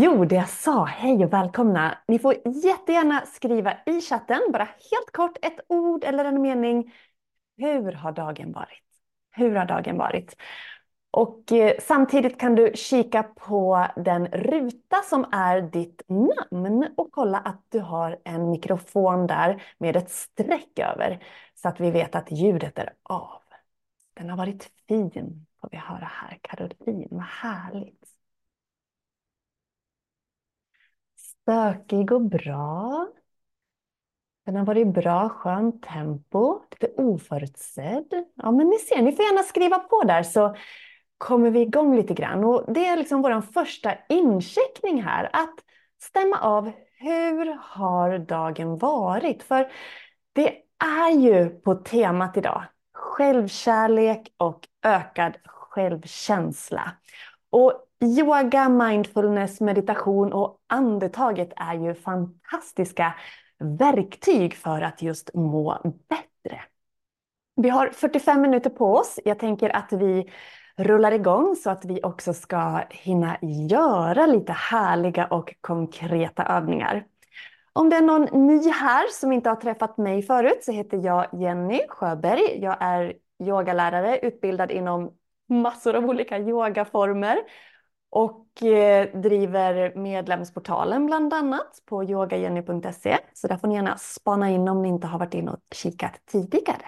Jo, det jag sa. Hej och välkomna. Ni får jättegärna skriva i chatten, bara helt kort, ett ord eller en mening. Hur har dagen varit? Hur har dagen varit? Och eh, samtidigt kan du kika på den ruta som är ditt namn och kolla att du har en mikrofon där med ett streck över så att vi vet att ljudet är av. Den har varit fin får vi höra här. Caroline, vad härligt. Stökig och bra. Den har varit bra, skönt tempo, lite oförutsedd. Ja, men ni ser, ni får gärna skriva på där så kommer vi igång lite grann. Och det är liksom vår första incheckning här, att stämma av hur har dagen varit? För det är ju på temat idag, självkärlek och ökad självkänsla. Och yoga, mindfulness, meditation och andetaget är ju fantastiska verktyg för att just må bättre. Vi har 45 minuter på oss. Jag tänker att vi rullar igång så att vi också ska hinna göra lite härliga och konkreta övningar. Om det är någon ny här som inte har träffat mig förut så heter jag Jenny Sjöberg. Jag är yogalärare utbildad inom massor av olika yogaformer och eh, driver medlemsportalen bland annat på yogajenny.se. Så där får ni gärna spana in om ni inte har varit inne och kikat tidigare.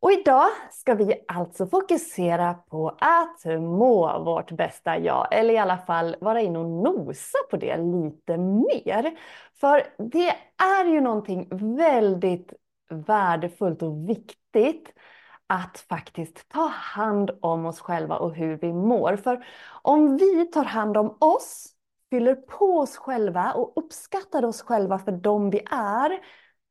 Och idag ska vi alltså fokusera på att må vårt bästa jag, eller i alla fall vara inne och nosa på det lite mer. För det är ju någonting väldigt värdefullt och viktigt att faktiskt ta hand om oss själva och hur vi mår. För om vi tar hand om oss, fyller på oss själva och uppskattar oss själva för de vi är,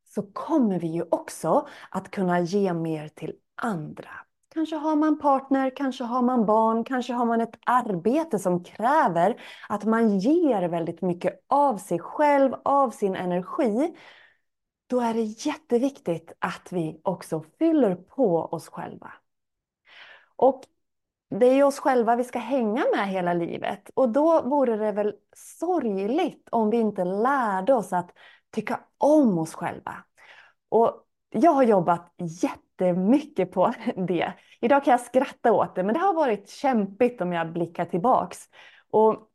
så kommer vi ju också att kunna ge mer till andra. Kanske har man partner, kanske har man barn, kanske har man ett arbete som kräver att man ger väldigt mycket av sig själv, av sin energi då är det jätteviktigt att vi också fyller på oss själva. Och det är ju oss själva vi ska hänga med hela livet och då vore det väl sorgligt om vi inte lärde oss att tycka om oss själva. Och jag har jobbat jättemycket på det. Idag kan jag skratta åt det, men det har varit kämpigt om jag blickar tillbaks. Och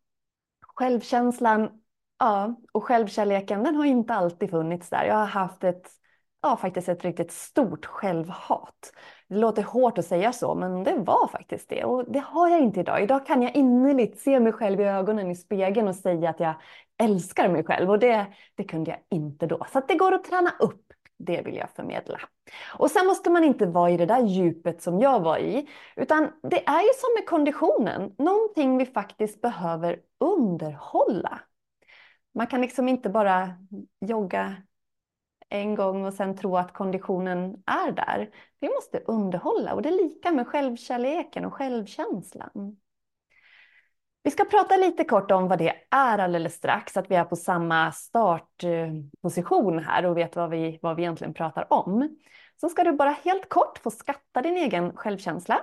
självkänslan Ja, och självkärleken den har inte alltid funnits där. Jag har haft ett, ja, faktiskt ett riktigt stort självhat. Det låter hårt att säga så, men det var faktiskt det. Och det har jag inte idag. Idag kan jag innerligt se mig själv i ögonen i spegeln och säga att jag älskar mig själv. Och det, det kunde jag inte då. Så det går att träna upp. Det vill jag förmedla. Och sen måste man inte vara i det där djupet som jag var i, utan det är ju som med konditionen, någonting vi faktiskt behöver underhålla. Man kan liksom inte bara jogga en gång och sen tro att konditionen är där. Vi måste underhålla och det är lika med självkärleken och självkänslan. Vi ska prata lite kort om vad det är alldeles strax, att vi är på samma startposition här och vet vad vi, vad vi egentligen pratar om. Så ska du bara helt kort få skatta din egen självkänsla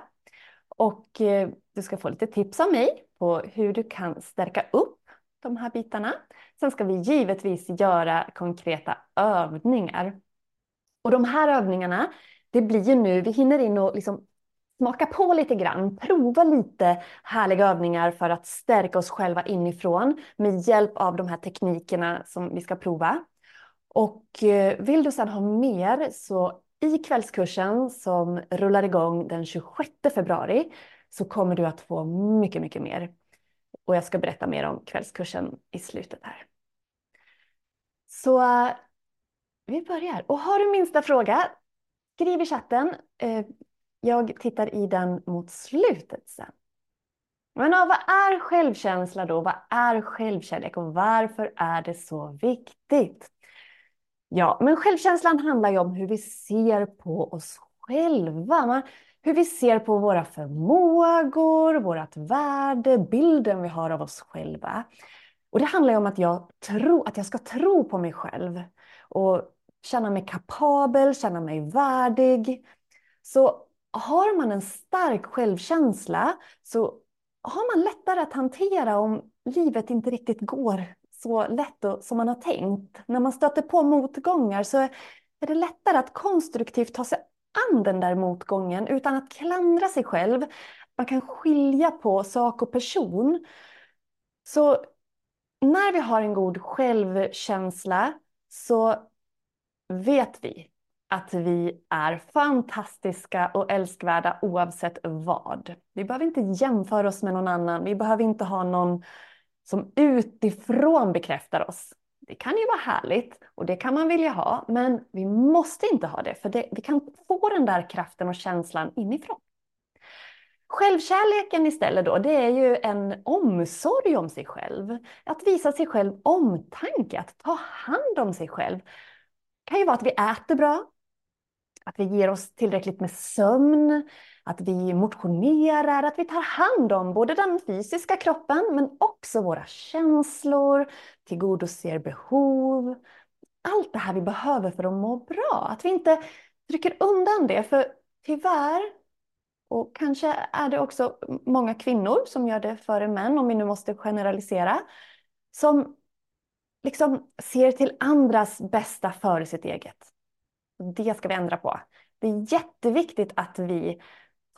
och eh, du ska få lite tips av mig på hur du kan stärka upp de här bitarna. Sen ska vi givetvis göra konkreta övningar. Och de här övningarna, det blir ju nu, vi hinner in och liksom smaka på lite grann, prova lite härliga övningar för att stärka oss själva inifrån med hjälp av de här teknikerna som vi ska prova. Och eh, vill du sedan ha mer så i kvällskursen som rullar igång den 26 februari så kommer du att få mycket, mycket mer. Och jag ska berätta mer om kvällskursen i slutet här. Så vi börjar. Och har du minsta fråga, skriv i chatten. Eh, jag tittar i den mot slutet sen. Men ja, vad är självkänsla då? Vad är självkärlek och varför är det så viktigt? Ja, men självkänslan handlar ju om hur vi ser på oss själva. Hur vi ser på våra förmågor, vårt värde, bilden vi har av oss själva. Och det handlar ju om att jag, tro, att jag ska tro på mig själv och känna mig kapabel, känna mig värdig. Så har man en stark självkänsla så har man lättare att hantera om livet inte riktigt går så lätt som man har tänkt. När man stöter på motgångar så är det lättare att konstruktivt ta sig an den där motgången utan att klandra sig själv. Man kan skilja på sak och person. Så när vi har en god självkänsla så vet vi att vi är fantastiska och älskvärda oavsett vad. Vi behöver inte jämföra oss med någon annan. Vi behöver inte ha någon som utifrån bekräftar oss. Det kan ju vara härligt och det kan man vilja ha, men vi måste inte ha det för det, vi kan få den där kraften och känslan inifrån. Självkärleken istället då, det är ju en omsorg om sig själv. Att visa sig själv omtanke, att ta hand om sig själv. Det kan ju vara att vi äter bra, att vi ger oss tillräckligt med sömn, att vi motionerar, att vi tar hand om både den fysiska kroppen men också våra känslor, tillgodoser behov. Allt det här vi behöver för att må bra. Att vi inte trycker undan det, för tyvärr, och kanske är det också många kvinnor som gör det före män, om vi nu måste generalisera, som liksom ser till andras bästa före sitt eget. Det ska vi ändra på. Det är jätteviktigt att vi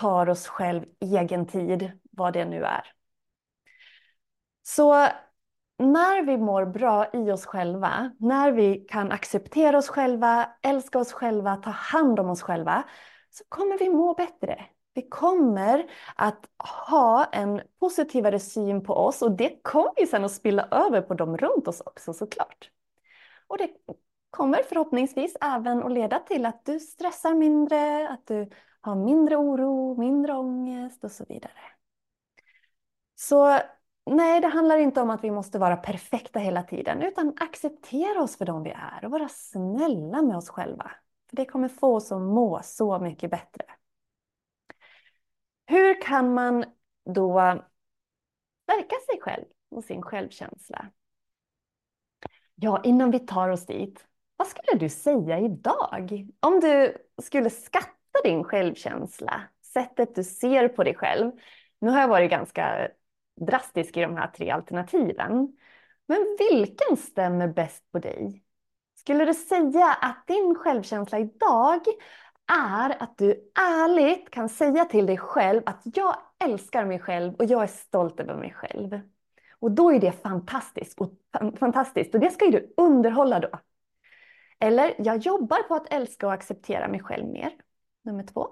tar oss själv egen tid, vad det nu är. Så när vi mår bra i oss själva, när vi kan acceptera oss själva, älska oss själva, ta hand om oss själva, så kommer vi må bättre. Vi kommer att ha en positivare syn på oss och det kommer ju sen att spilla över på dem runt oss också såklart. Och det kommer förhoppningsvis även att leda till att du stressar mindre, att du ha mindre oro, mindre ångest och så vidare. Så nej, det handlar inte om att vi måste vara perfekta hela tiden, utan acceptera oss för de vi är och vara snälla med oss själva. För Det kommer få oss att må så mycket bättre. Hur kan man då stärka sig själv och sin självkänsla? Ja, innan vi tar oss dit, vad skulle du säga idag? Om du skulle skatta din självkänsla, sättet du ser på dig själv. Nu har jag varit ganska drastisk i de här tre alternativen. Men vilken stämmer bäst på dig? Skulle du säga att din självkänsla idag är att du ärligt kan säga till dig själv att jag älskar mig själv och jag är stolt över mig själv. Och då är det fantastiskt och, fantastiskt och det ska ju du underhålla då. Eller jag jobbar på att älska och acceptera mig själv mer nummer två.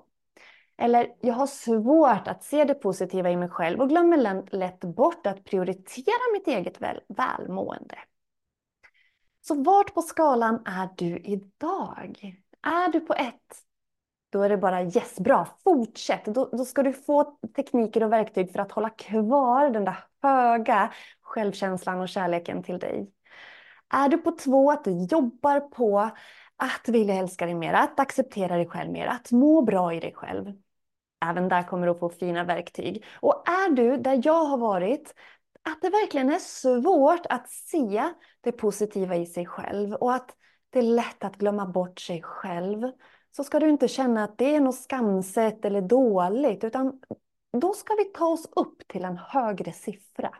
Eller jag har svårt att se det positiva i mig själv och glömmer lätt bort att prioritera mitt eget väl välmående. Så vart på skalan är du idag? Är du på ett, då är det bara yes, bra, fortsätt. Då, då ska du få tekniker och verktyg för att hålla kvar den där höga självkänslan och kärleken till dig. Är du på två, att du jobbar på att vilja älska dig mer, att acceptera dig själv mer, att må bra i dig själv. Även där kommer du att få fina verktyg. Och är du där jag har varit, att det verkligen är svårt att se det positiva i sig själv och att det är lätt att glömma bort sig själv, så ska du inte känna att det är något skamset eller dåligt, utan då ska vi ta oss upp till en högre siffra.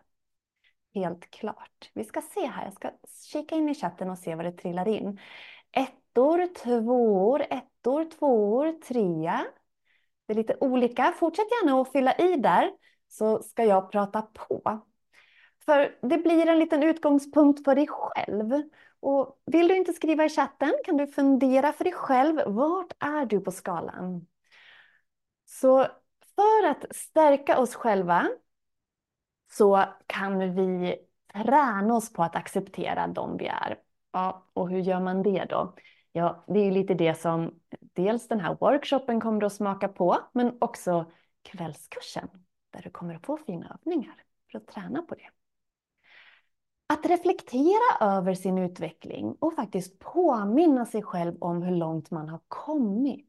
Helt klart. Vi ska se här, jag ska kika in i chatten och se vad det trillar in. Ettor, tvåor, ettor, tvåor, trea. Det är lite olika. Fortsätt gärna att fylla i där så ska jag prata på. För det blir en liten utgångspunkt för dig själv. Och vill du inte skriva i chatten kan du fundera för dig själv. Vart är du på skalan? Så för att stärka oss själva så kan vi träna oss på att acceptera dem vi är. Ja, och hur gör man det då? Ja, det är ju lite det som dels den här workshopen kommer att smaka på, men också kvällskursen där du kommer att få fina övningar för att träna på det. Att reflektera över sin utveckling och faktiskt påminna sig själv om hur långt man har kommit.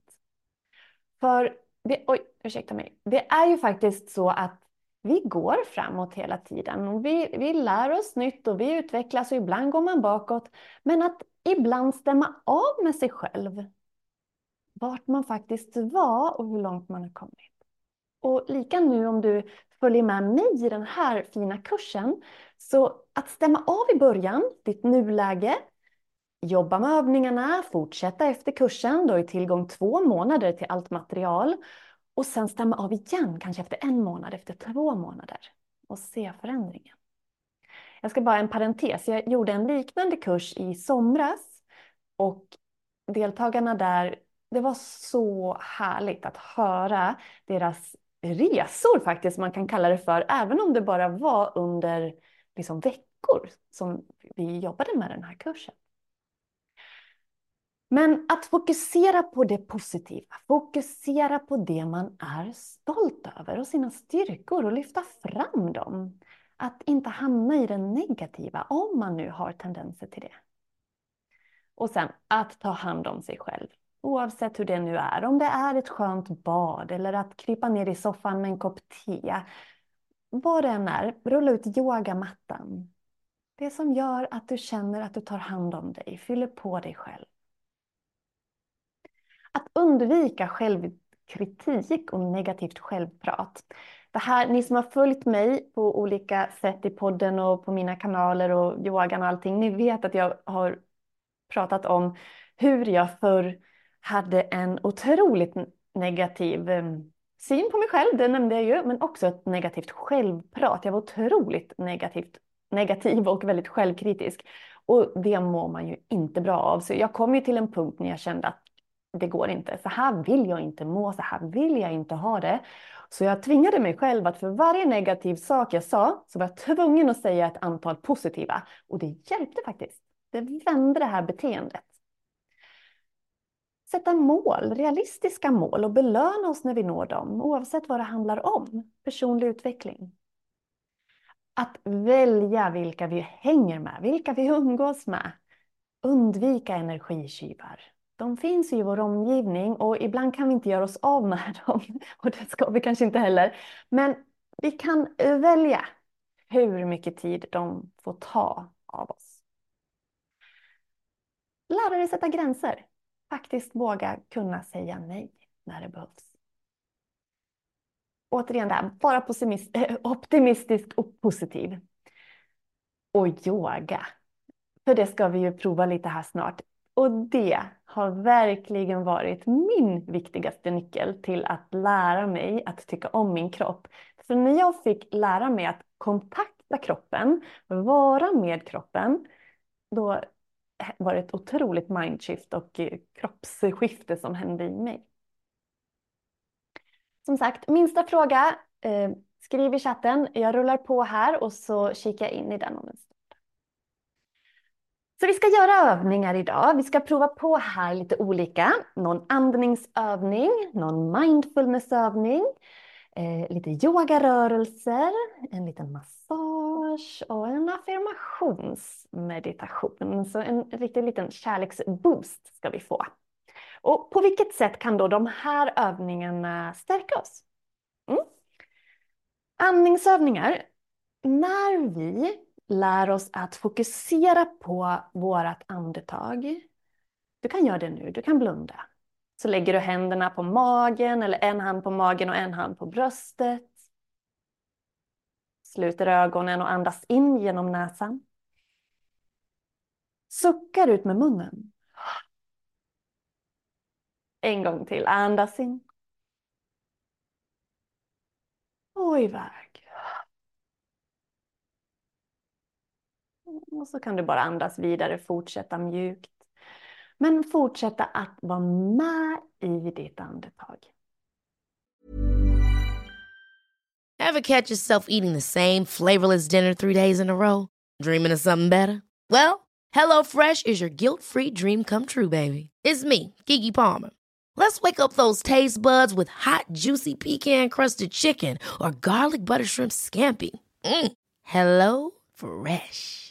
För, det, oj, ursäkta mig. Det är ju faktiskt så att vi går framåt hela tiden. Och vi, vi lär oss nytt och vi utvecklas och ibland går man bakåt. Men att ibland stämma av med sig själv. Vart man faktiskt var och hur långt man har kommit. Och lika nu om du följer med mig i den här fina kursen. Så att stämma av i början, ditt nuläge, jobba med övningarna, fortsätta efter kursen. Du har ju tillgång två månader till allt material. Och sen stämma av igen, kanske efter en månad, efter två månader. Och se förändringen. Jag ska bara en parentes, jag gjorde en liknande kurs i somras. Och deltagarna där, det var så härligt att höra deras resor faktiskt, man kan kalla det för, även om det bara var under liksom, veckor som vi jobbade med den här kursen. Men att fokusera på det positiva, fokusera på det man är stolt över och sina styrkor och lyfta fram dem. Att inte hamna i det negativa, om man nu har tendenser till det. Och sen att ta hand om sig själv. Oavsett hur det nu är. Om det är ett skönt bad eller att krypa ner i soffan med en kopp te. Vad det än är, rulla ut yogamattan. Det som gör att du känner att du tar hand om dig, fyller på dig själv. Att undvika självkritik och negativt självprat. Det här, ni som har följt mig på olika sätt i podden och på mina kanaler och yogan och allting, ni vet att jag har pratat om hur jag förr hade en otroligt negativ eh, syn på mig själv, det nämnde jag ju, men också ett negativt självprat. Jag var otroligt negativt, negativ och väldigt självkritisk. Och det mår man ju inte bra av. Så jag kom ju till en punkt när jag kände att det går inte. Så här vill jag inte må, så här vill jag inte ha det. Så jag tvingade mig själv att för varje negativ sak jag sa så var jag tvungen att säga ett antal positiva. Och det hjälpte faktiskt. Det vände det här beteendet. Sätta mål, realistiska mål och belöna oss när vi når dem, oavsett vad det handlar om. Personlig utveckling. Att välja vilka vi hänger med, vilka vi umgås med. Undvika energitjuvar. De finns i vår omgivning och ibland kan vi inte göra oss av med dem. Och det ska vi kanske inte heller. Men vi kan välja hur mycket tid de får ta av oss. Lära dig sätta gränser. Faktiskt våga kunna säga nej när det behövs. Återigen det här, vara optimistisk och positiv. Och yoga. För det ska vi ju prova lite här snart. Och det har verkligen varit min viktigaste nyckel till att lära mig att tycka om min kropp. För när jag fick lära mig att kontakta kroppen, vara med kroppen, då var det ett otroligt mindshift och kroppsskifte som hände i mig. Som sagt, minsta fråga, eh, skriv i chatten. Jag rullar på här och så kikar jag in i den om en stund. Så vi ska göra övningar idag. Vi ska prova på här lite olika. Någon andningsövning, någon mindfulnessövning, eh, lite yogarörelser, en liten massage och en affirmationsmeditation. Så en riktig liten kärleksboost ska vi få. Och på vilket sätt kan då de här övningarna stärka oss? Mm. Andningsövningar. När vi lär oss att fokusera på vårt andetag. Du kan göra det nu, du kan blunda. Så lägger du händerna på magen eller en hand på magen och en hand på bröstet. Sluter ögonen och andas in genom näsan. Suckar ut med munnen. En gång till, andas in. Och iväg. Och så kan du bara andas vidare, fortsätta mjukt. Men fortsätta att vara med i ditt andetag. Have catch yourself eating the same flavorless dinner three days in a row? Dreaming of something better? Well, hello fresh is your guilt free dream come true baby. It's me, Gigi Palmer. Let's wake up those taste buds with hot juicy pecan crusted chicken or garlic butter shrimp scampi. Mm. Hello Fresh.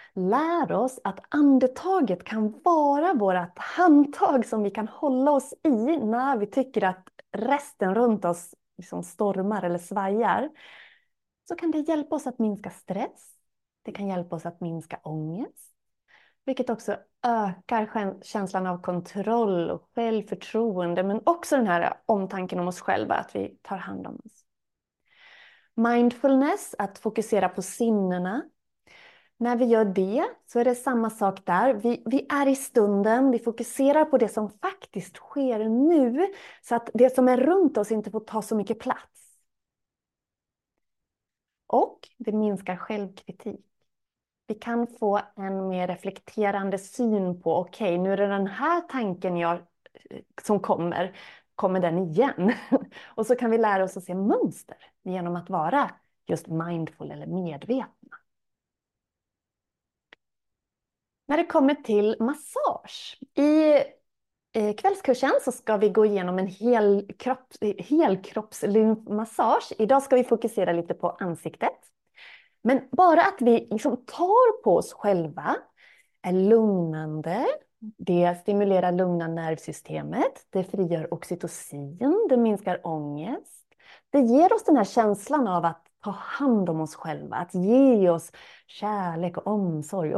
lär oss att andetaget kan vara vårt handtag som vi kan hålla oss i när vi tycker att resten runt oss liksom stormar eller svajar. Så kan det hjälpa oss att minska stress. Det kan hjälpa oss att minska ångest. Vilket också ökar känslan av kontroll och självförtroende men också den här omtanken om oss själva, att vi tar hand om oss. Mindfulness, att fokusera på sinnena, när vi gör det så är det samma sak där. Vi, vi, är i stunden, vi fokuserar på det som faktiskt sker nu så att det som är runt oss inte får ta så mycket plats. Och det minskar självkritik. Vi kan få en mer reflekterande syn på, okej, okay, nu är det den här tanken jag, som kommer, kommer den igen? Och så kan vi lära oss att se mönster genom att vara just mindful eller medvetna. När det kommer till massage. I eh, kvällskursen så ska vi gå igenom en hel kropp, helkroppslymfmassage. Idag ska vi fokusera lite på ansiktet. Men bara att vi liksom tar på oss själva är lugnande. Det stimulerar lugna nervsystemet. Det frigör oxytocin. Det minskar ångest. Det ger oss den här känslan av att ta hand om oss själva. Att ge oss kärlek, och omsorg,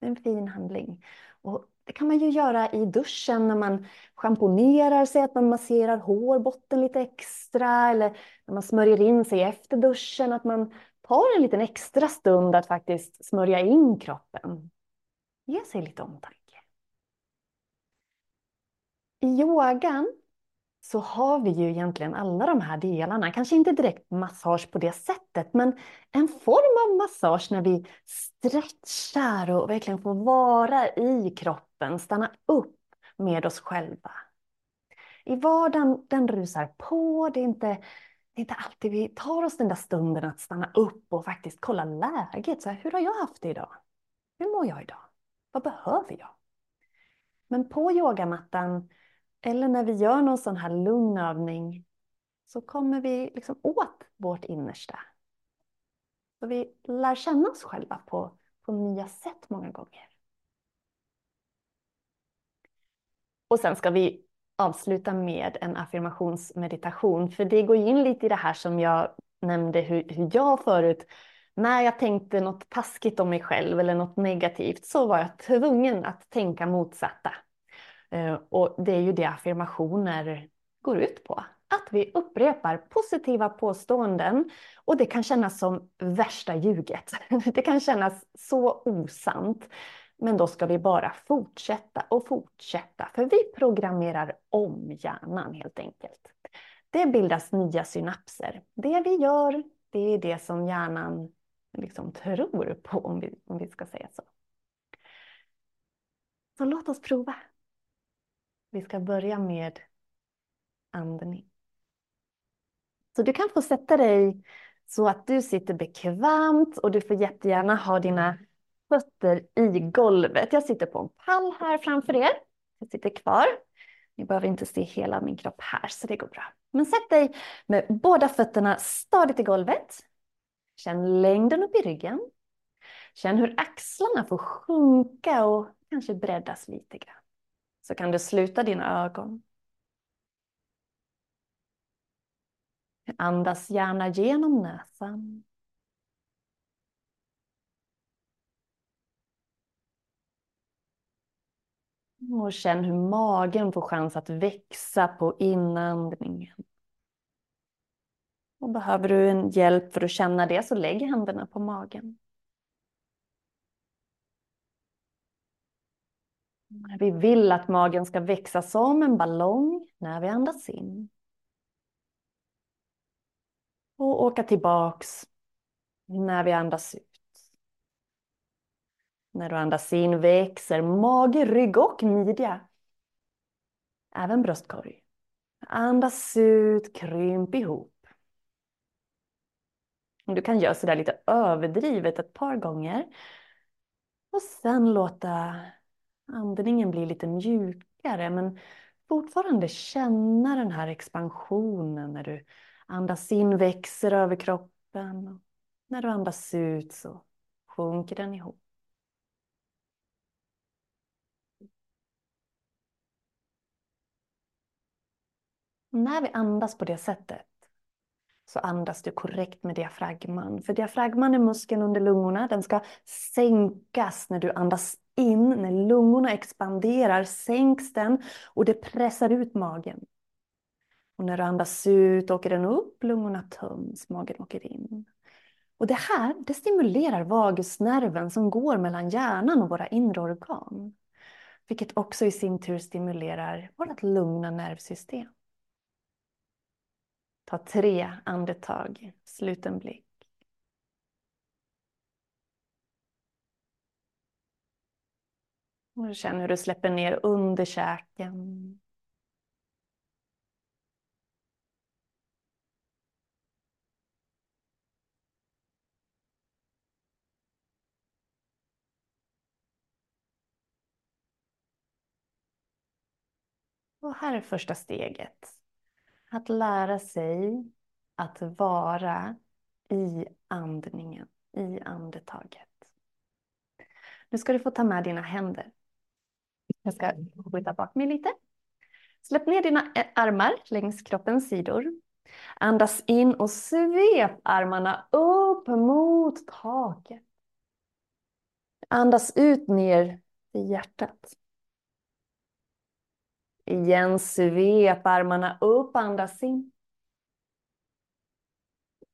det är en fin handling. Och det kan man ju göra i duschen när man schamponerar sig, att man masserar hårbotten lite extra eller när man smörjer in sig efter duschen, att man tar en liten extra stund att faktiskt smörja in kroppen. Ge sig lite omtanke. I yogan så har vi ju egentligen alla de här delarna. Kanske inte direkt massage på det sättet, men en form av massage när vi stretchar och verkligen får vara i kroppen, stanna upp med oss själva. I vardagen, den rusar på. Det är inte, det är inte alltid vi tar oss den där stunden att stanna upp och faktiskt kolla läget. Så här, hur har jag haft det idag? Hur mår jag idag? Vad behöver jag? Men på yogamattan eller när vi gör någon sån här lugn övning så kommer vi liksom åt vårt innersta. Så vi lär känna oss själva på, på nya sätt många gånger. Och sen ska vi avsluta med en affirmationsmeditation, för det går in lite i det här som jag nämnde hur, hur jag förut, när jag tänkte något taskigt om mig själv eller något negativt så var jag tvungen att tänka motsatta. Eh, och det är ju det affirmationer går ut på. Att vi upprepar positiva påståenden och det kan kännas som värsta ljuget. Det kan kännas så osant. Men då ska vi bara fortsätta och fortsätta, för vi programmerar om hjärnan helt enkelt. Det bildas nya synapser. Det vi gör, det är det som hjärnan liksom tror på, om vi, om vi ska säga så. Så låt oss prova. Vi ska börja med andning. Så du kan få sätta dig så att du sitter bekvämt och du får jättegärna ha dina fötter i golvet. Jag sitter på en pall här framför er. Jag sitter kvar. Ni behöver inte se hela min kropp här, så det går bra. Men sätt dig med båda fötterna stadigt i golvet. Känn längden upp i ryggen. Känn hur axlarna får sjunka och kanske breddas lite grann. Så kan du sluta dina ögon. Andas gärna genom näsan. Och känn hur magen får chans att växa på inandningen. Och behöver du en hjälp för att känna det så lägg händerna på magen. Vi vill att magen ska växa som en ballong när vi andas in. Och åka tillbaks när vi andas ut. När du andas in växer mage, rygg och midja. Även bröstkorg. Andas ut, krymp ihop. Du kan göra sådär lite överdrivet ett par gånger. Och sen låta andningen blir lite mjukare men fortfarande känna den här expansionen när du andas in växer över kroppen. När du andas ut så sjunker den ihop. När vi andas på det sättet så andas du korrekt med diafragman. För diafragman är muskeln under lungorna. Den ska sänkas när du andas in. När lungorna expanderar sänks den och det pressar ut magen. Och när du andas ut åker den upp, lungorna töms, magen åker in. Och det här det stimulerar vagusnerven som går mellan hjärnan och våra inre organ. Vilket också i sin tur stimulerar vårt lugna nervsystem. Ta tre andetag, sluten blick. Och känn hur du släpper ner under käken. Och här är första steget. Att lära sig att vara i andningen, i andetaget. Nu ska du få ta med dina händer. Jag ska skjuta bak mig lite. Släpp ner dina armar längs kroppens sidor. Andas in och svep armarna upp mot taket. Andas ut ner i hjärtat. Igen, svep armarna upp, andas in.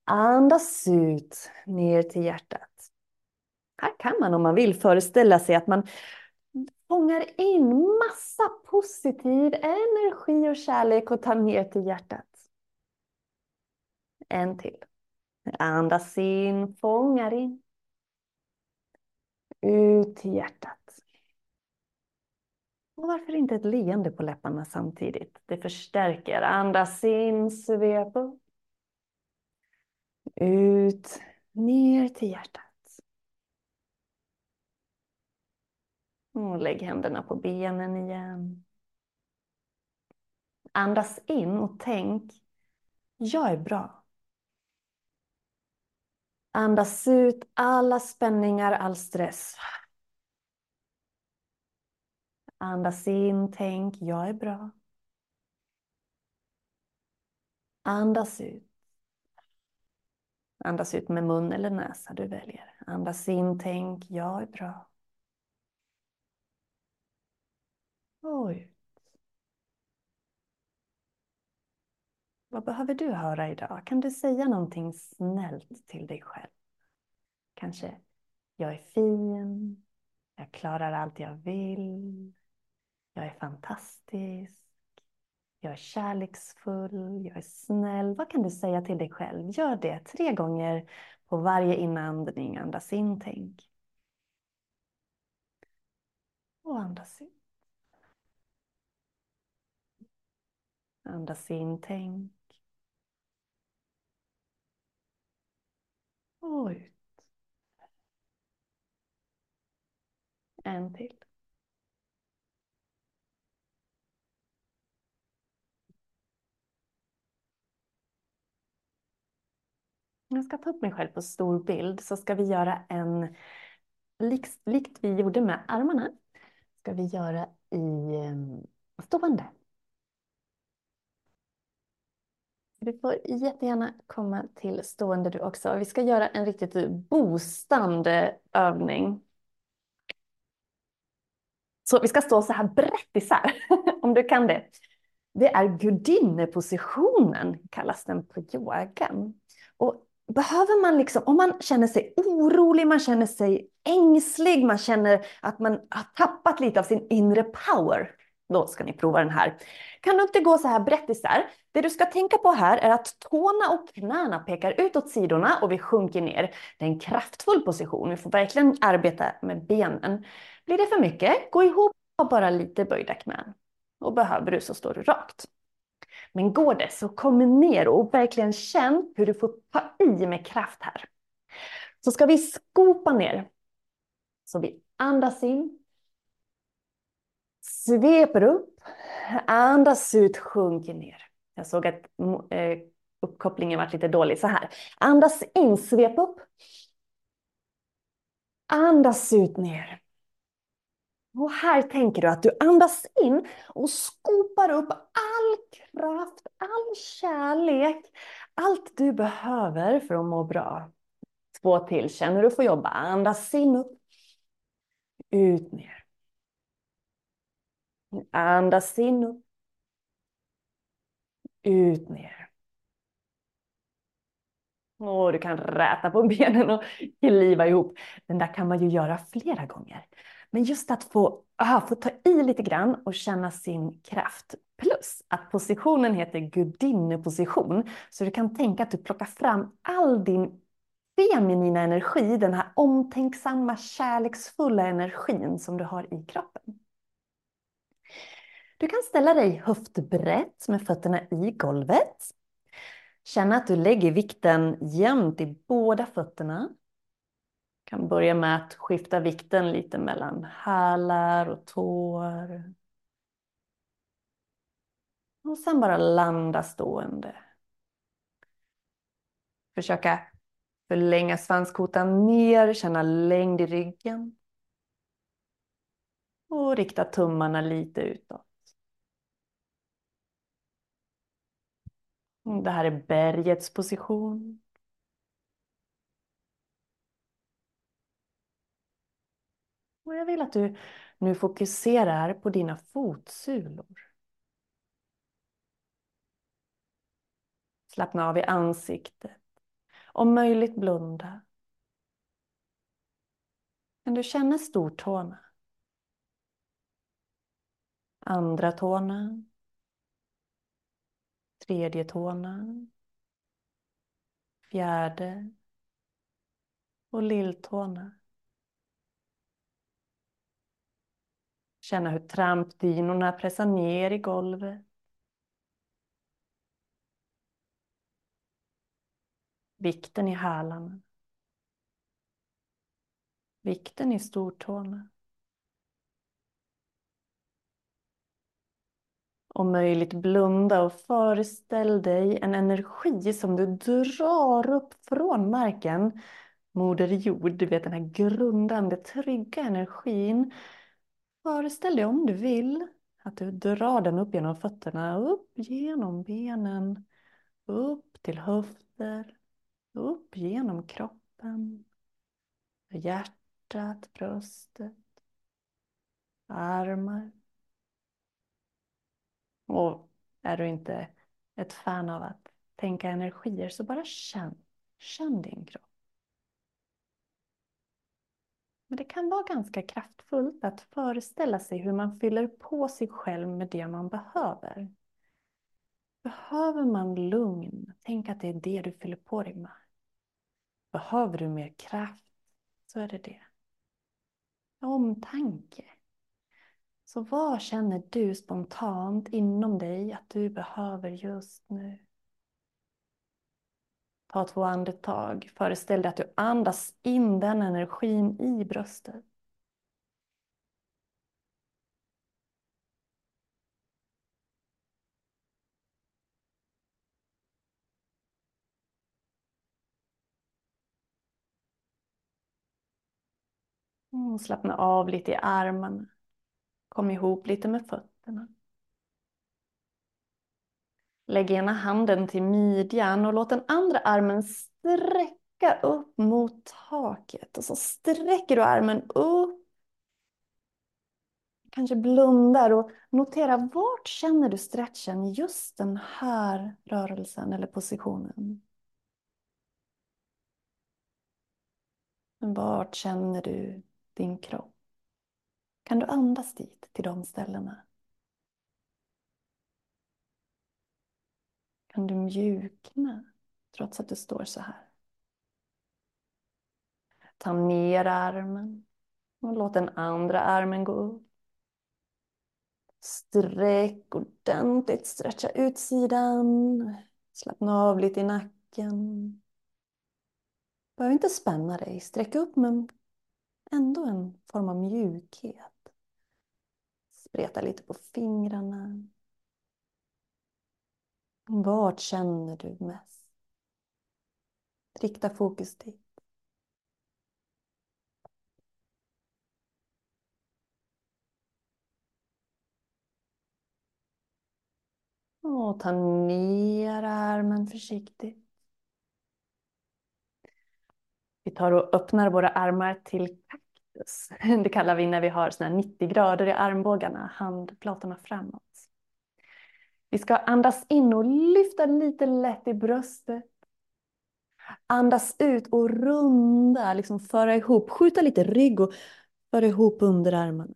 Andas ut, ner till hjärtat. Här kan man om man vill föreställa sig att man fångar in massa positiv energi och kärlek och tar ner till hjärtat. En till. Andas in, fångar in. Ut till hjärtat. Och varför inte ett leende på läpparna samtidigt? Det förstärker. Andas in, svep upp. Ut, ner till hjärtat. Och lägg händerna på benen igen. Andas in och tänk, jag är bra. Andas ut alla spänningar, all stress. Andas in, tänk, jag är bra. Andas ut. Andas ut med mun eller näsa, du väljer. Andas in, tänk, jag är bra. Och ut. Vad behöver du höra idag? Kan du säga någonting snällt till dig själv? Kanske, jag är fin. Jag klarar allt jag vill. Jag är fantastisk. Jag är kärleksfull. Jag är snäll. Vad kan du säga till dig själv? Gör det tre gånger på varje inandning. Andas in, tänk. Och andas ut. Andas in, tänk. Och ut. En till. Jag ska ta upp mig själv på stor bild så ska vi göra en, likt, likt vi gjorde med armarna, ska vi göra i eh, stående. Du får jättegärna komma till stående du också. Vi ska göra en riktigt boostande övning. Så vi ska stå så här brett isär, om du kan det. Det är gudinnepositionen, kallas den på yogan. Och behöver man liksom, om man känner sig orolig, man känner sig ängslig, man känner att man har tappat lite av sin inre power, då ska ni prova den här. Kan du inte gå så här brett isär? Det du ska tänka på här är att tårna och knäna pekar ut åt sidorna och vi sjunker ner. Det är en kraftfull position. Vi får verkligen arbeta med benen. Blir det för mycket, gå ihop och bara lite böjda knän. Och behöver du så står du rakt. Men går det så kom ner och verkligen känn hur du får ta i med kraft här. Så ska vi skopa ner. Så vi andas in. Sveper upp. Andas ut, sjunker ner. Jag såg att eh, uppkopplingen var lite dålig. Så här. Andas in, svep upp. Andas ut ner. Och här tänker du att du andas in och skopar upp all kraft, all kärlek, allt du behöver för att må bra. Två till, känner du får jobba. Andas in upp. Ut ner. Andas in upp. Ut ner. Och du kan räta på benen och kliva ihop. Den där kan man ju göra flera gånger. Men just att få, aha, få ta i lite grann och känna sin kraft. Plus att positionen heter gudinneposition. Så du kan tänka att du plockar fram all din feminina energi, den här omtänksamma, kärleksfulla energin som du har i kroppen. Du kan ställa dig höftbrett med fötterna i golvet. Känna att du lägger vikten jämnt i båda fötterna Du kan börja med att skifta vikten lite mellan hälar och tår. Och sen bara landa stående. Försöka förlänga svanskotan ner, känna längd i ryggen. Och rikta tummarna lite utåt. Det här är bergets position. Och jag vill att du nu fokuserar på dina fotsulor. Slappna av i ansiktet. Om möjligt blunda. Kan du känna stortårna? Andra tårna. Tredje tårna. Fjärde. Och lilltårna. Känna hur trampdynorna pressar ner i golvet. Vikten i hälarna. Vikten i stortårna. Om möjligt blunda och föreställ dig en energi som du drar upp från marken. Moder jord, du vet den här grundande, trygga energin Föreställ dig om du vill att du drar den upp genom fötterna, upp genom benen, upp till höfter, upp genom kroppen, hjärtat, bröstet, armar. Och är du inte ett fan av att tänka energier så bara känn, känn din kropp. Men det kan vara ganska kraftfullt att föreställa sig hur man fyller på sig själv med det man behöver. Behöver man lugn, tänk att det är det du fyller på dig med. Behöver du mer kraft, så är det det. Omtanke. Så vad känner du spontant inom dig att du behöver just nu? Ta två andetag. Föreställ dig att du andas in den energin i bröstet. Mm, slappna av lite i armarna. Kom ihop lite med fötterna. Lägg ena handen till midjan och låt den andra armen sträcka upp mot taket. Och så sträcker du armen upp. Kanske blundar och notera vart känner du stretchen i just den här rörelsen eller positionen. Vart känner du din kropp? Kan du andas dit, till de ställena? Kan du mjukna trots att du står så här? Ta ner armen och låt den andra armen gå upp. Sträck ordentligt, stretcha utsidan. Slappna av lite i nacken. Behöver inte spänna dig, sträck upp men ändå en form av mjukhet. Spreta lite på fingrarna. Vart känner du mest? Rikta fokus dit. Och ta ner armen försiktigt. Vi tar och öppnar våra armar till kaktus. Det kallar vi när vi har såna 90 grader i armbågarna, handflatorna framåt. Vi ska andas in och lyfta lite lätt i bröstet. Andas ut och runda, liksom föra ihop, skjuta lite rygg och föra ihop underarmarna.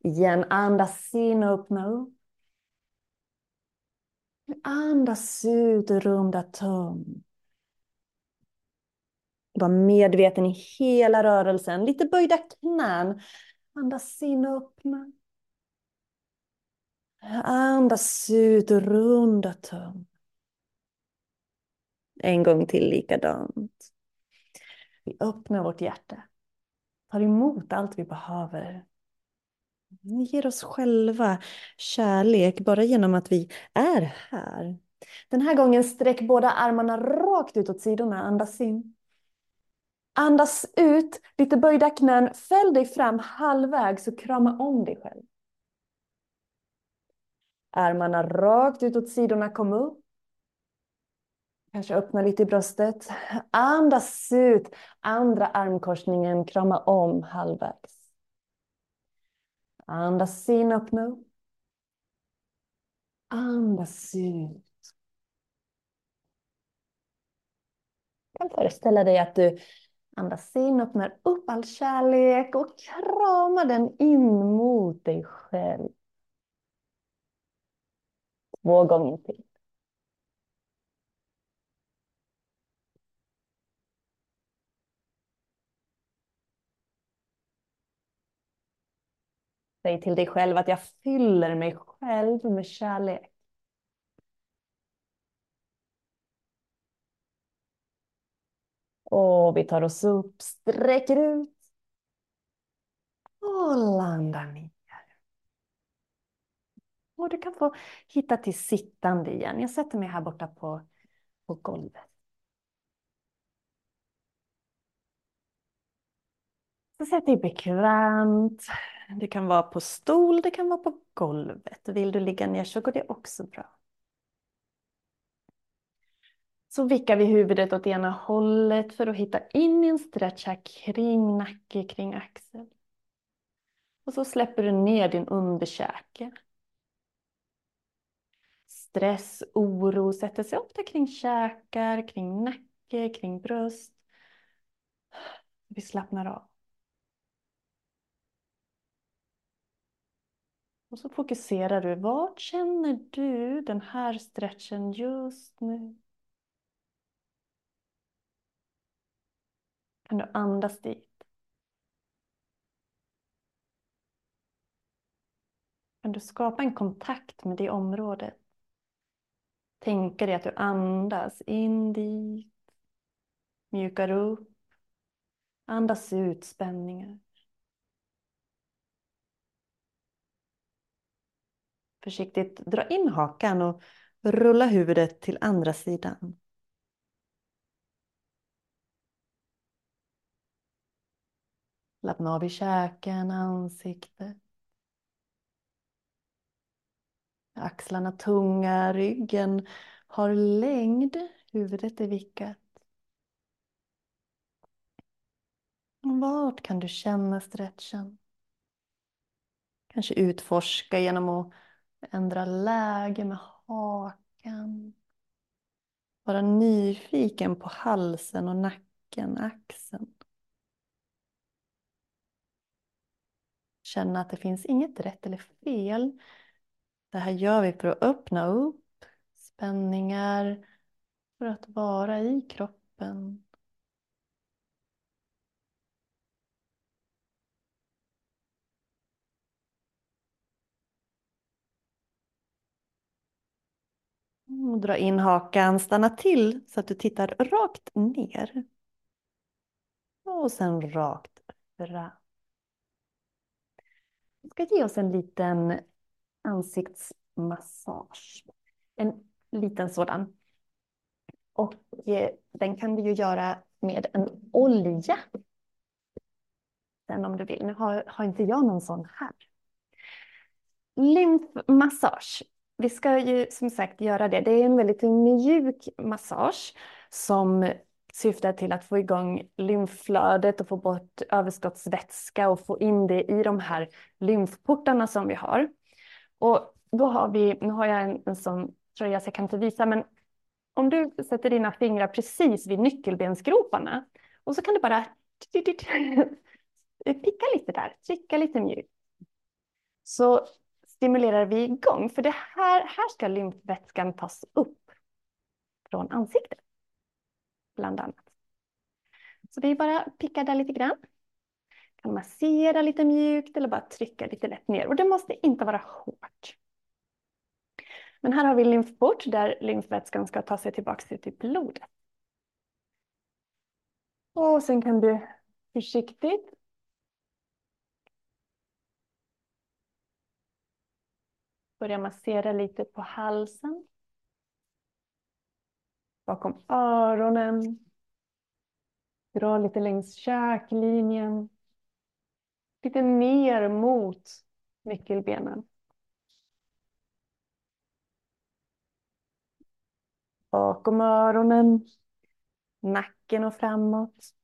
Igen, andas in och öppna upp. Andas ut och runda töm. Var medveten i hela rörelsen. Lite böjda knän. Andas in och öppna. Andas ut och runda tum. En gång till likadant. Vi öppnar vårt hjärta. Tar emot allt vi behöver. Vi ger oss själva kärlek bara genom att vi är här. Den här gången sträck båda armarna rakt ut åt sidorna. Andas in. Andas ut, lite böjda knän. Fäll dig fram halvvägs och krama om dig själv. Armarna rakt ut åt sidorna, kom upp. Kanske öppna lite i bröstet. Andas ut. Andra armkorsningen, krama om halvvägs. Andas in, öppna upp. Andas ut. Du kan föreställa dig att du andas in, öppnar upp all kärlek och krama den in mot dig själv. Två gånger till. Säg till dig själv att jag fyller mig själv med kärlek. Och vi tar oss upp, sträcker ut. Och landar ner. Och du kan få hitta till sittande igen. Jag sätter mig här borta på, på golvet. Så sätt dig bekvämt. Det kan vara på stol, det kan vara på golvet. Vill du ligga ner så går det också bra. Så vickar vi huvudet åt ena hållet för att hitta in i en stretch här kring nacke, kring axel. Och så släpper du ner din underkäke. Stress, oro sätter sig ofta kring käkar, kring nacke, kring bröst. Vi slappnar av. Och så fokuserar du. Vart känner du den här stretchen just nu? Kan du andas dit? Kan du skapa en kontakt med det området? Tänka dig att du andas in dit. Mjukar upp. Andas ut spänningar. Försiktigt dra in hakan och rulla huvudet till andra sidan. Slappna av i käken, ansiktet. Axlarna tunga, ryggen har längd, huvudet är vickat. Vart kan du känna stretchen? Kanske utforska genom att ändra läge med hakan. Vara nyfiken på halsen och nacken, axeln. Känna att det finns inget rätt eller fel. Det här gör vi för att öppna upp spänningar, för att vara i kroppen. Och dra in hakan, stanna till så att du tittar rakt ner. Och sen rakt fram. Vi ska ge oss en liten ansiktsmassage. En liten sådan. Och eh, den kan du ju göra med en olja. Sen om du vill. Nu har, har inte jag någon sån här. Lymfmassage vi ska ju som sagt göra det. Det är en väldigt mjuk massage som syftar till att få igång lymfflödet och få bort överskottsvätska och få in det i de här lymfportarna som vi har. Och då har vi, nu har jag en, en sån tröja så jag kan inte visa, men om du sätter dina fingrar precis vid nyckelbensgroparna och så kan du bara picka lite där, trycka lite mjukt. Så stimulerar vi igång. För det här, här ska lymfvätskan tas upp från ansiktet. Bland annat. Så vi bara pickar där lite grann. Kan massera lite mjukt eller bara trycka lite lätt ner. Och det måste inte vara hårt. Men här har vi lymfport där lymfvätskan ska ta sig tillbaka ut i typ blodet. Och sen kan du försiktigt Börja massera lite på halsen. Bakom öronen. Dra lite längs käklinjen. Lite ner mot nyckelbenen. Bakom öronen. Nacken och framåt.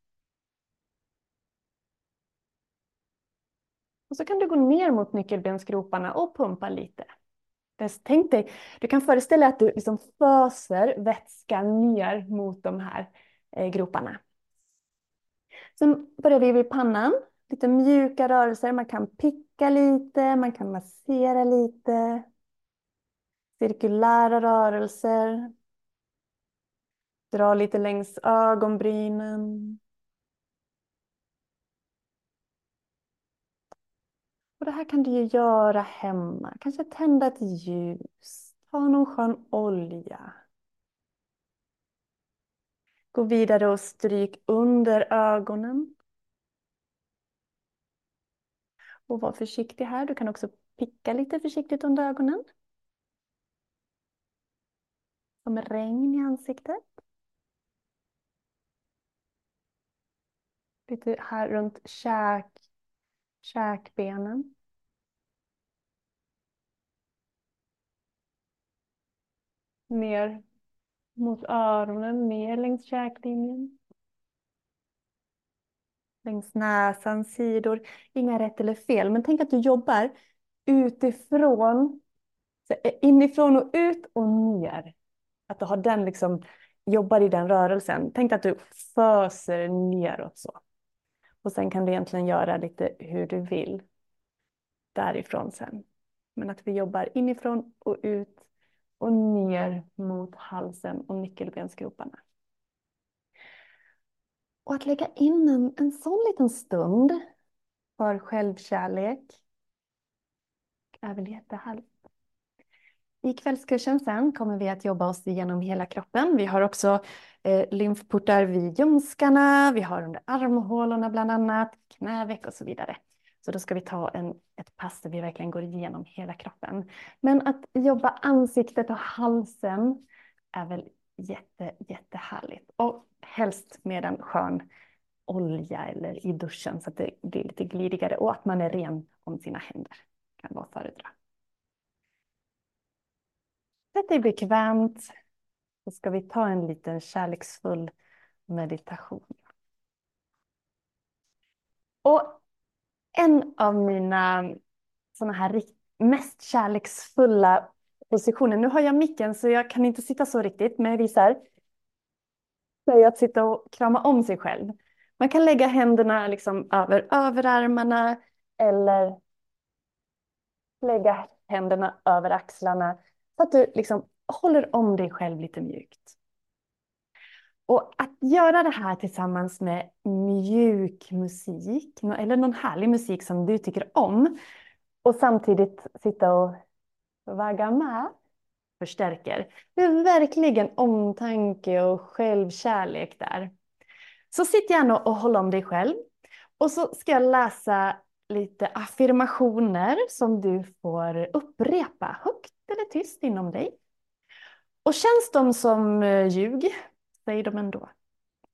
Och så kan du gå ner mot nyckelbensgroparna och pumpa lite. Tänk dig, du kan föreställa dig att du liksom föser vätskan ner mot de här eh, groparna. Sen börjar vi vid pannan. Lite mjuka rörelser. Man kan picka lite, man kan massera lite. Cirkulära rörelser. Dra lite längs ögonbrynen. Och det här kan du ju göra hemma. Kanske tända ett ljus. Ta någon skön olja. Gå vidare och stryk under ögonen. Och var försiktig här. Du kan också picka lite försiktigt under ögonen. Som regn i ansiktet. Lite här runt käk, käkbenen. Ner mot öronen, ner längs käklinjen. Längs näsans sidor. Inga rätt eller fel, men tänk att du jobbar utifrån, eh, inifrån och ut och ner. Att du har den liksom, jobbar i den rörelsen. Tänk att du föser neråt så. Och sen kan du egentligen göra lite hur du vill därifrån sen. Men att vi jobbar inifrån och ut och ner mot halsen och nyckelbensgroparna. Och att lägga in en, en sån liten stund för självkärlek är väl jättehärligt. I kvällskursen sen kommer vi att jobba oss igenom hela kroppen. Vi har också eh, lymfportar vid ljumskarna, vi har under armhålorna bland annat, knäveck och så vidare. Så då ska vi ta en, ett pass där vi verkligen går igenom hela kroppen. Men att jobba ansiktet och halsen är väl jätte, jättehärligt. Och helst med en skön olja eller i duschen så att det blir lite glidigare och att man är ren om sina händer. kan vara föredra. Sätt dig bekvämt. Så ska vi ta en liten kärleksfull meditation. Och en av mina såna här mest kärleksfulla positioner, nu har jag micken så jag kan inte sitta så riktigt, men jag visar. Det är att sitta och krama om sig själv. Man kan lägga händerna liksom över överarmarna eller lägga händerna över axlarna att du liksom håller om dig själv lite mjukt. Och att göra det här tillsammans med mjuk musik, eller någon härlig musik som du tycker om, och samtidigt sitta och vagga med, förstärker. Det är verkligen omtanke och självkärlek där. Så sitt gärna och håll om dig själv. Och så ska jag läsa lite affirmationer som du får upprepa högt eller tyst inom dig. Och känns de som eh, ljug, säg dem ändå.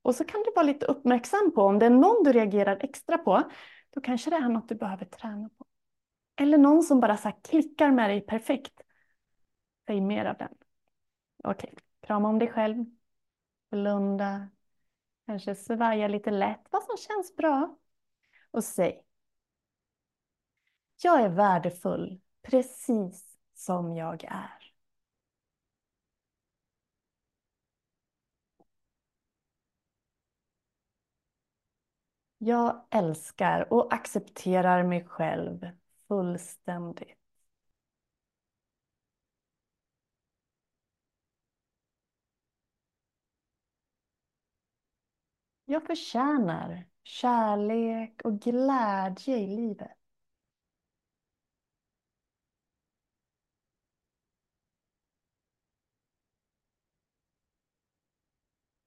Och så kan du vara lite uppmärksam på om det är någon du reagerar extra på, då kanske det är något du behöver träna på. Eller någon som bara så klickar med dig perfekt. Säg mer av den. Okej, krama om dig själv. Blunda. Kanske svaja lite lätt, vad som känns bra. Och säg. Jag är värdefull precis som jag är. Jag älskar och accepterar mig själv fullständigt. Jag förtjänar kärlek och glädje i livet.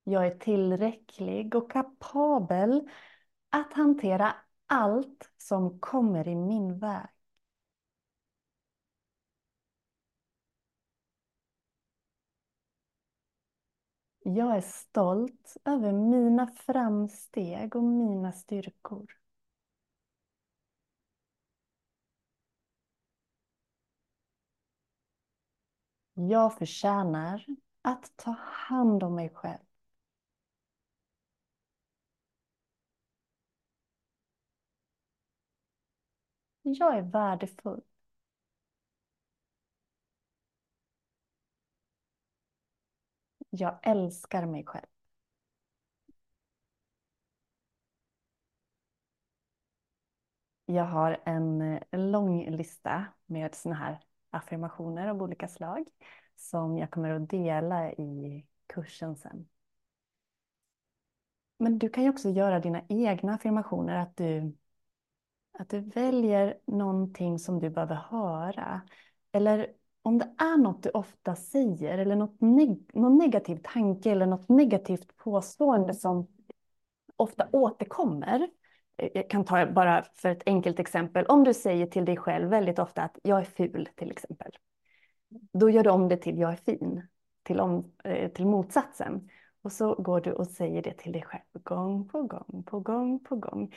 Jag är tillräcklig och kapabel att hantera allt som kommer i min väg. Jag är stolt över mina framsteg och mina styrkor. Jag förtjänar att ta hand om mig själv. Jag är värdefull. Jag älskar mig själv. Jag har en eh, lång lista med såna här affirmationer av olika slag som jag kommer att dela i kursen sen. Men du kan ju också göra dina egna affirmationer, att du att du väljer någonting som du behöver höra. Eller om det är något du ofta säger eller något neg någon negativ tanke eller något negativt påstående som ofta återkommer. Eh, jag kan ta bara för ett enkelt exempel. Om du säger till dig själv väldigt ofta att jag är ful till exempel. Då gör du om det till jag är fin, till, om, eh, till motsatsen. Och så går du och säger det till dig själv gång på gång på gång på gång.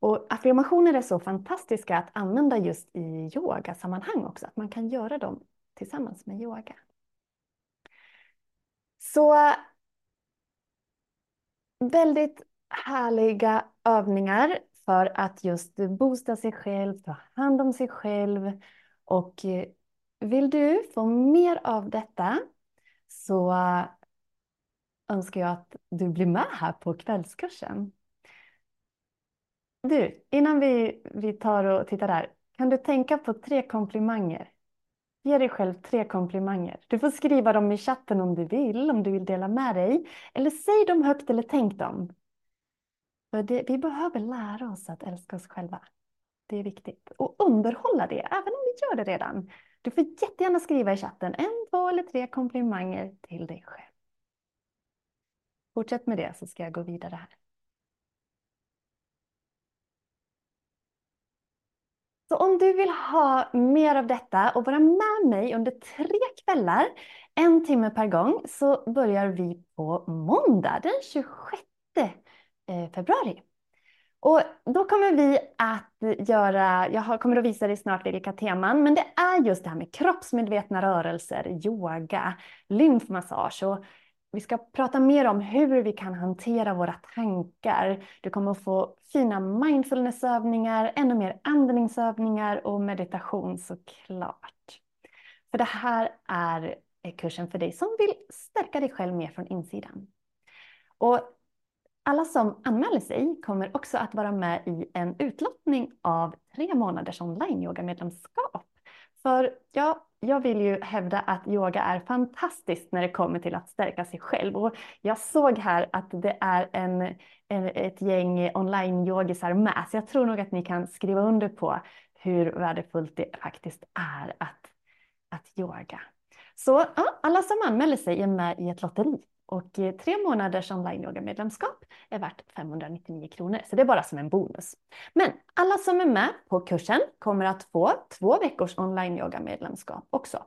Och affirmationer är så fantastiska att använda just i yogasammanhang också, att man kan göra dem tillsammans med yoga. Så väldigt härliga övningar för att just boosta sig själv, ta hand om sig själv. Och eh, vill du få mer av detta så eh, önskar jag att du blir med här på kvällskursen. Du, innan vi, vi tar och tittar där, kan du tänka på tre komplimanger? Ge dig själv tre komplimanger. Du får skriva dem i chatten om du vill, om du vill dela med dig. Eller säg dem högt eller tänk dem. För det, vi behöver lära oss att älska oss själva. Det är viktigt. Och underhålla det, även om vi gör det redan. Du får jättegärna skriva i chatten en, två eller tre komplimanger till dig själv. Fortsätt med det så ska jag gå vidare här. Så om du vill ha mer av detta och vara med mig under tre kvällar, en timme per gång, så börjar vi på måndag den 26 eh, februari. Och då kommer vi att göra, jag kommer att visa dig snart vilka teman, men det är just det här med kroppsmedvetna rörelser, yoga, lymfmassage och vi ska prata mer om hur vi kan hantera våra tankar. Du kommer att få fina mindfulnessövningar, ännu mer andningsövningar och meditation såklart. För det här är kursen för dig som vill stärka dig själv mer från insidan. Och alla som anmäler sig kommer också att vara med i en utlottning av tre månaders online-yoga-medlemskap. För ja, jag vill ju hävda att yoga är fantastiskt när det kommer till att stärka sig själv. Och jag såg här att det är en, en ett gäng online-yogisar med, så jag tror nog att ni kan skriva under på hur värdefullt det faktiskt är att, att yoga. Så ja, alla som anmäler sig är med i ett lotteri och eh, tre månaders online-yoga-medlemskap är värt 599 kronor, så det är bara som en bonus. Men alla som är med på kursen kommer att få två veckors online-yoga-medlemskap också.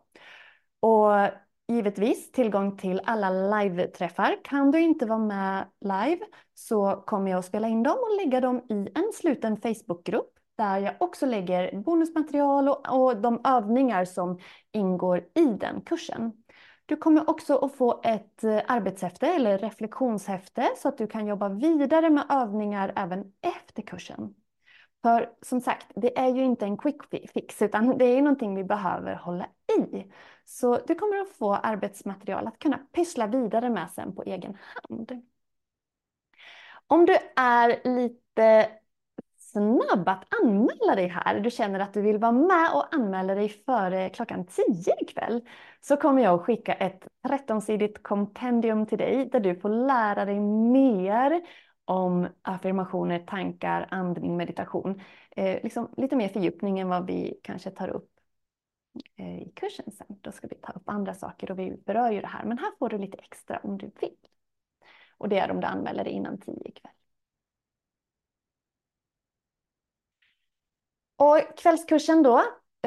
Och givetvis tillgång till alla live-träffar. Kan du inte vara med live så kommer jag att spela in dem och lägga dem i en sluten Facebookgrupp där jag också lägger bonusmaterial och, och de övningar som ingår i den kursen. Du kommer också att få ett eh, arbetshäfte eller reflektionshäfte så att du kan jobba vidare med övningar även efter kursen. För som sagt, det är ju inte en quick fix utan det är någonting vi behöver hålla i. Så du kommer att få arbetsmaterial att kunna pyssla vidare med sen på egen hand. Om du är lite snabb att anmäla dig här, du känner att du vill vara med och anmäla dig före klockan 10 ikväll, så kommer jag att skicka ett 13-sidigt kompendium till dig där du får lära dig mer om affirmationer, tankar, andning, meditation. Eh, liksom lite mer fördjupning än vad vi kanske tar upp eh, i kursen sen. Då ska vi ta upp andra saker och vi berör ju det här. Men här får du lite extra om du vill. Och det är om du anmäler dig innan 10 ikväll. Och kvällskursen då,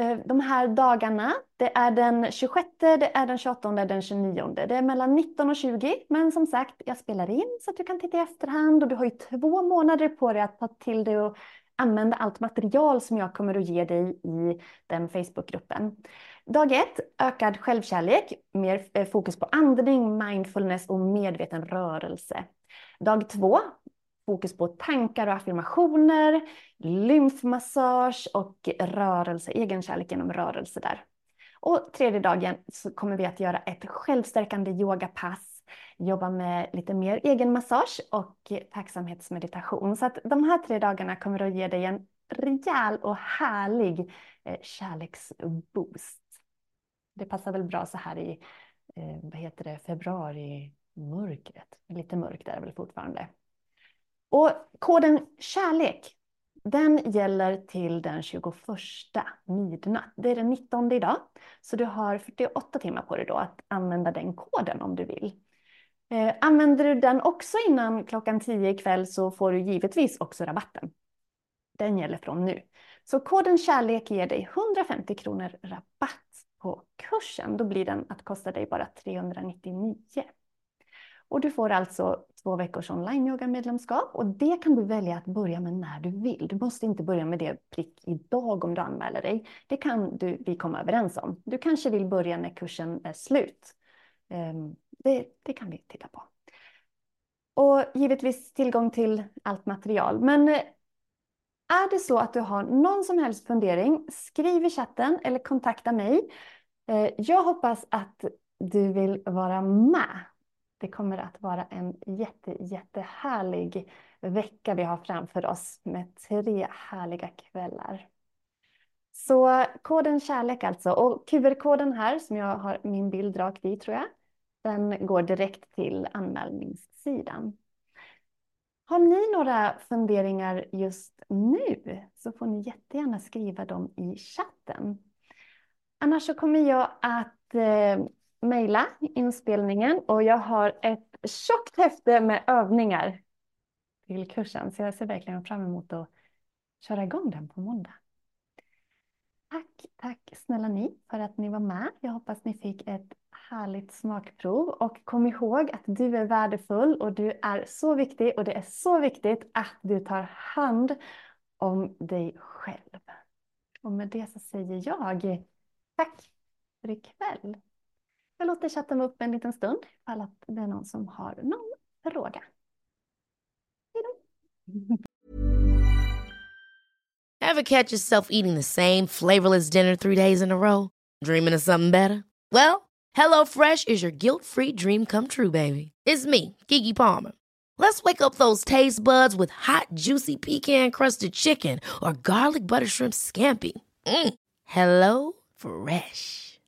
eh, de här dagarna, det är den 26, det är den 28, det är den 29. Det är mellan 19 och 20, men som sagt, jag spelar in så att du kan titta i efterhand och du har ju två månader på dig att ta till dig och använda allt material som jag kommer att ge dig i den Facebookgruppen. Dag ett, ökad självkärlek, mer eh, fokus på andning, mindfulness och medveten rörelse. Dag två, fokus på tankar och affirmationer, lymfmassage och rörelse, egenkärlek genom rörelse där. Och tredje dagen så kommer vi att göra ett självstärkande yogapass, jobba med lite mer egenmassage och tacksamhetsmeditation. Så att de här tre dagarna kommer att ge dig en rejäl och härlig eh, kärleksboost. Det passar väl bra så här i, eh, vad heter det, februari mörkret. Lite mörkt är det väl fortfarande. Och koden kärlek, den gäller till den 21 midnatt. Det är den 19 idag. Så du har 48 timmar på dig då att använda den koden om du vill. Eh, använder du den också innan klockan 10 ikväll så får du givetvis också rabatten. Den gäller från nu. Så koden kärlek ger dig 150 kronor rabatt på kursen. Då blir den att kosta dig bara 399. Och du får alltså två veckors online-yoga-medlemskap och det kan du välja att börja med när du vill. Du måste inte börja med det prick idag om du anmäler dig. Det kan du, vi komma överens om. Du kanske vill börja när kursen är slut. Ehm, det, det kan vi titta på. Och givetvis tillgång till allt material. Men eh, är det så att du har någon som helst fundering, skriv i chatten eller kontakta mig. Eh, jag hoppas att du vill vara med det kommer att vara en jätte, jättehärlig vecka vi har framför oss med tre härliga kvällar. Så koden kärlek alltså. Och QR-koden här som jag har min bild rakt i tror jag. Den går direkt till anmälningssidan. Har ni några funderingar just nu så får ni jättegärna skriva dem i chatten. Annars så kommer jag att eh, mejla inspelningen och jag har ett tjockt häfte med övningar till kursen. Så jag ser verkligen fram emot att köra igång den på måndag. Tack, tack snälla ni för att ni var med. Jag hoppas ni fick ett härligt smakprov och kom ihåg att du är värdefull och du är så viktig och det är så viktigt att du tar hand om dig själv. Och med det så säger jag tack för ikväll. Jag låter chatten vara uppe en liten stund ifall att det är någon som har någon fråga. Have catch yourself eating the same flavorless dinner three days in a row? Dreaming of something better? Well, Hello Fresh is your guilt-free dream come true, baby. It's me, Gigi Palmer. Let's wake up those taste buds with hot, juicy pecan-crusted chicken or garlic butter shrimp scampi. Mm. Hello Fresh.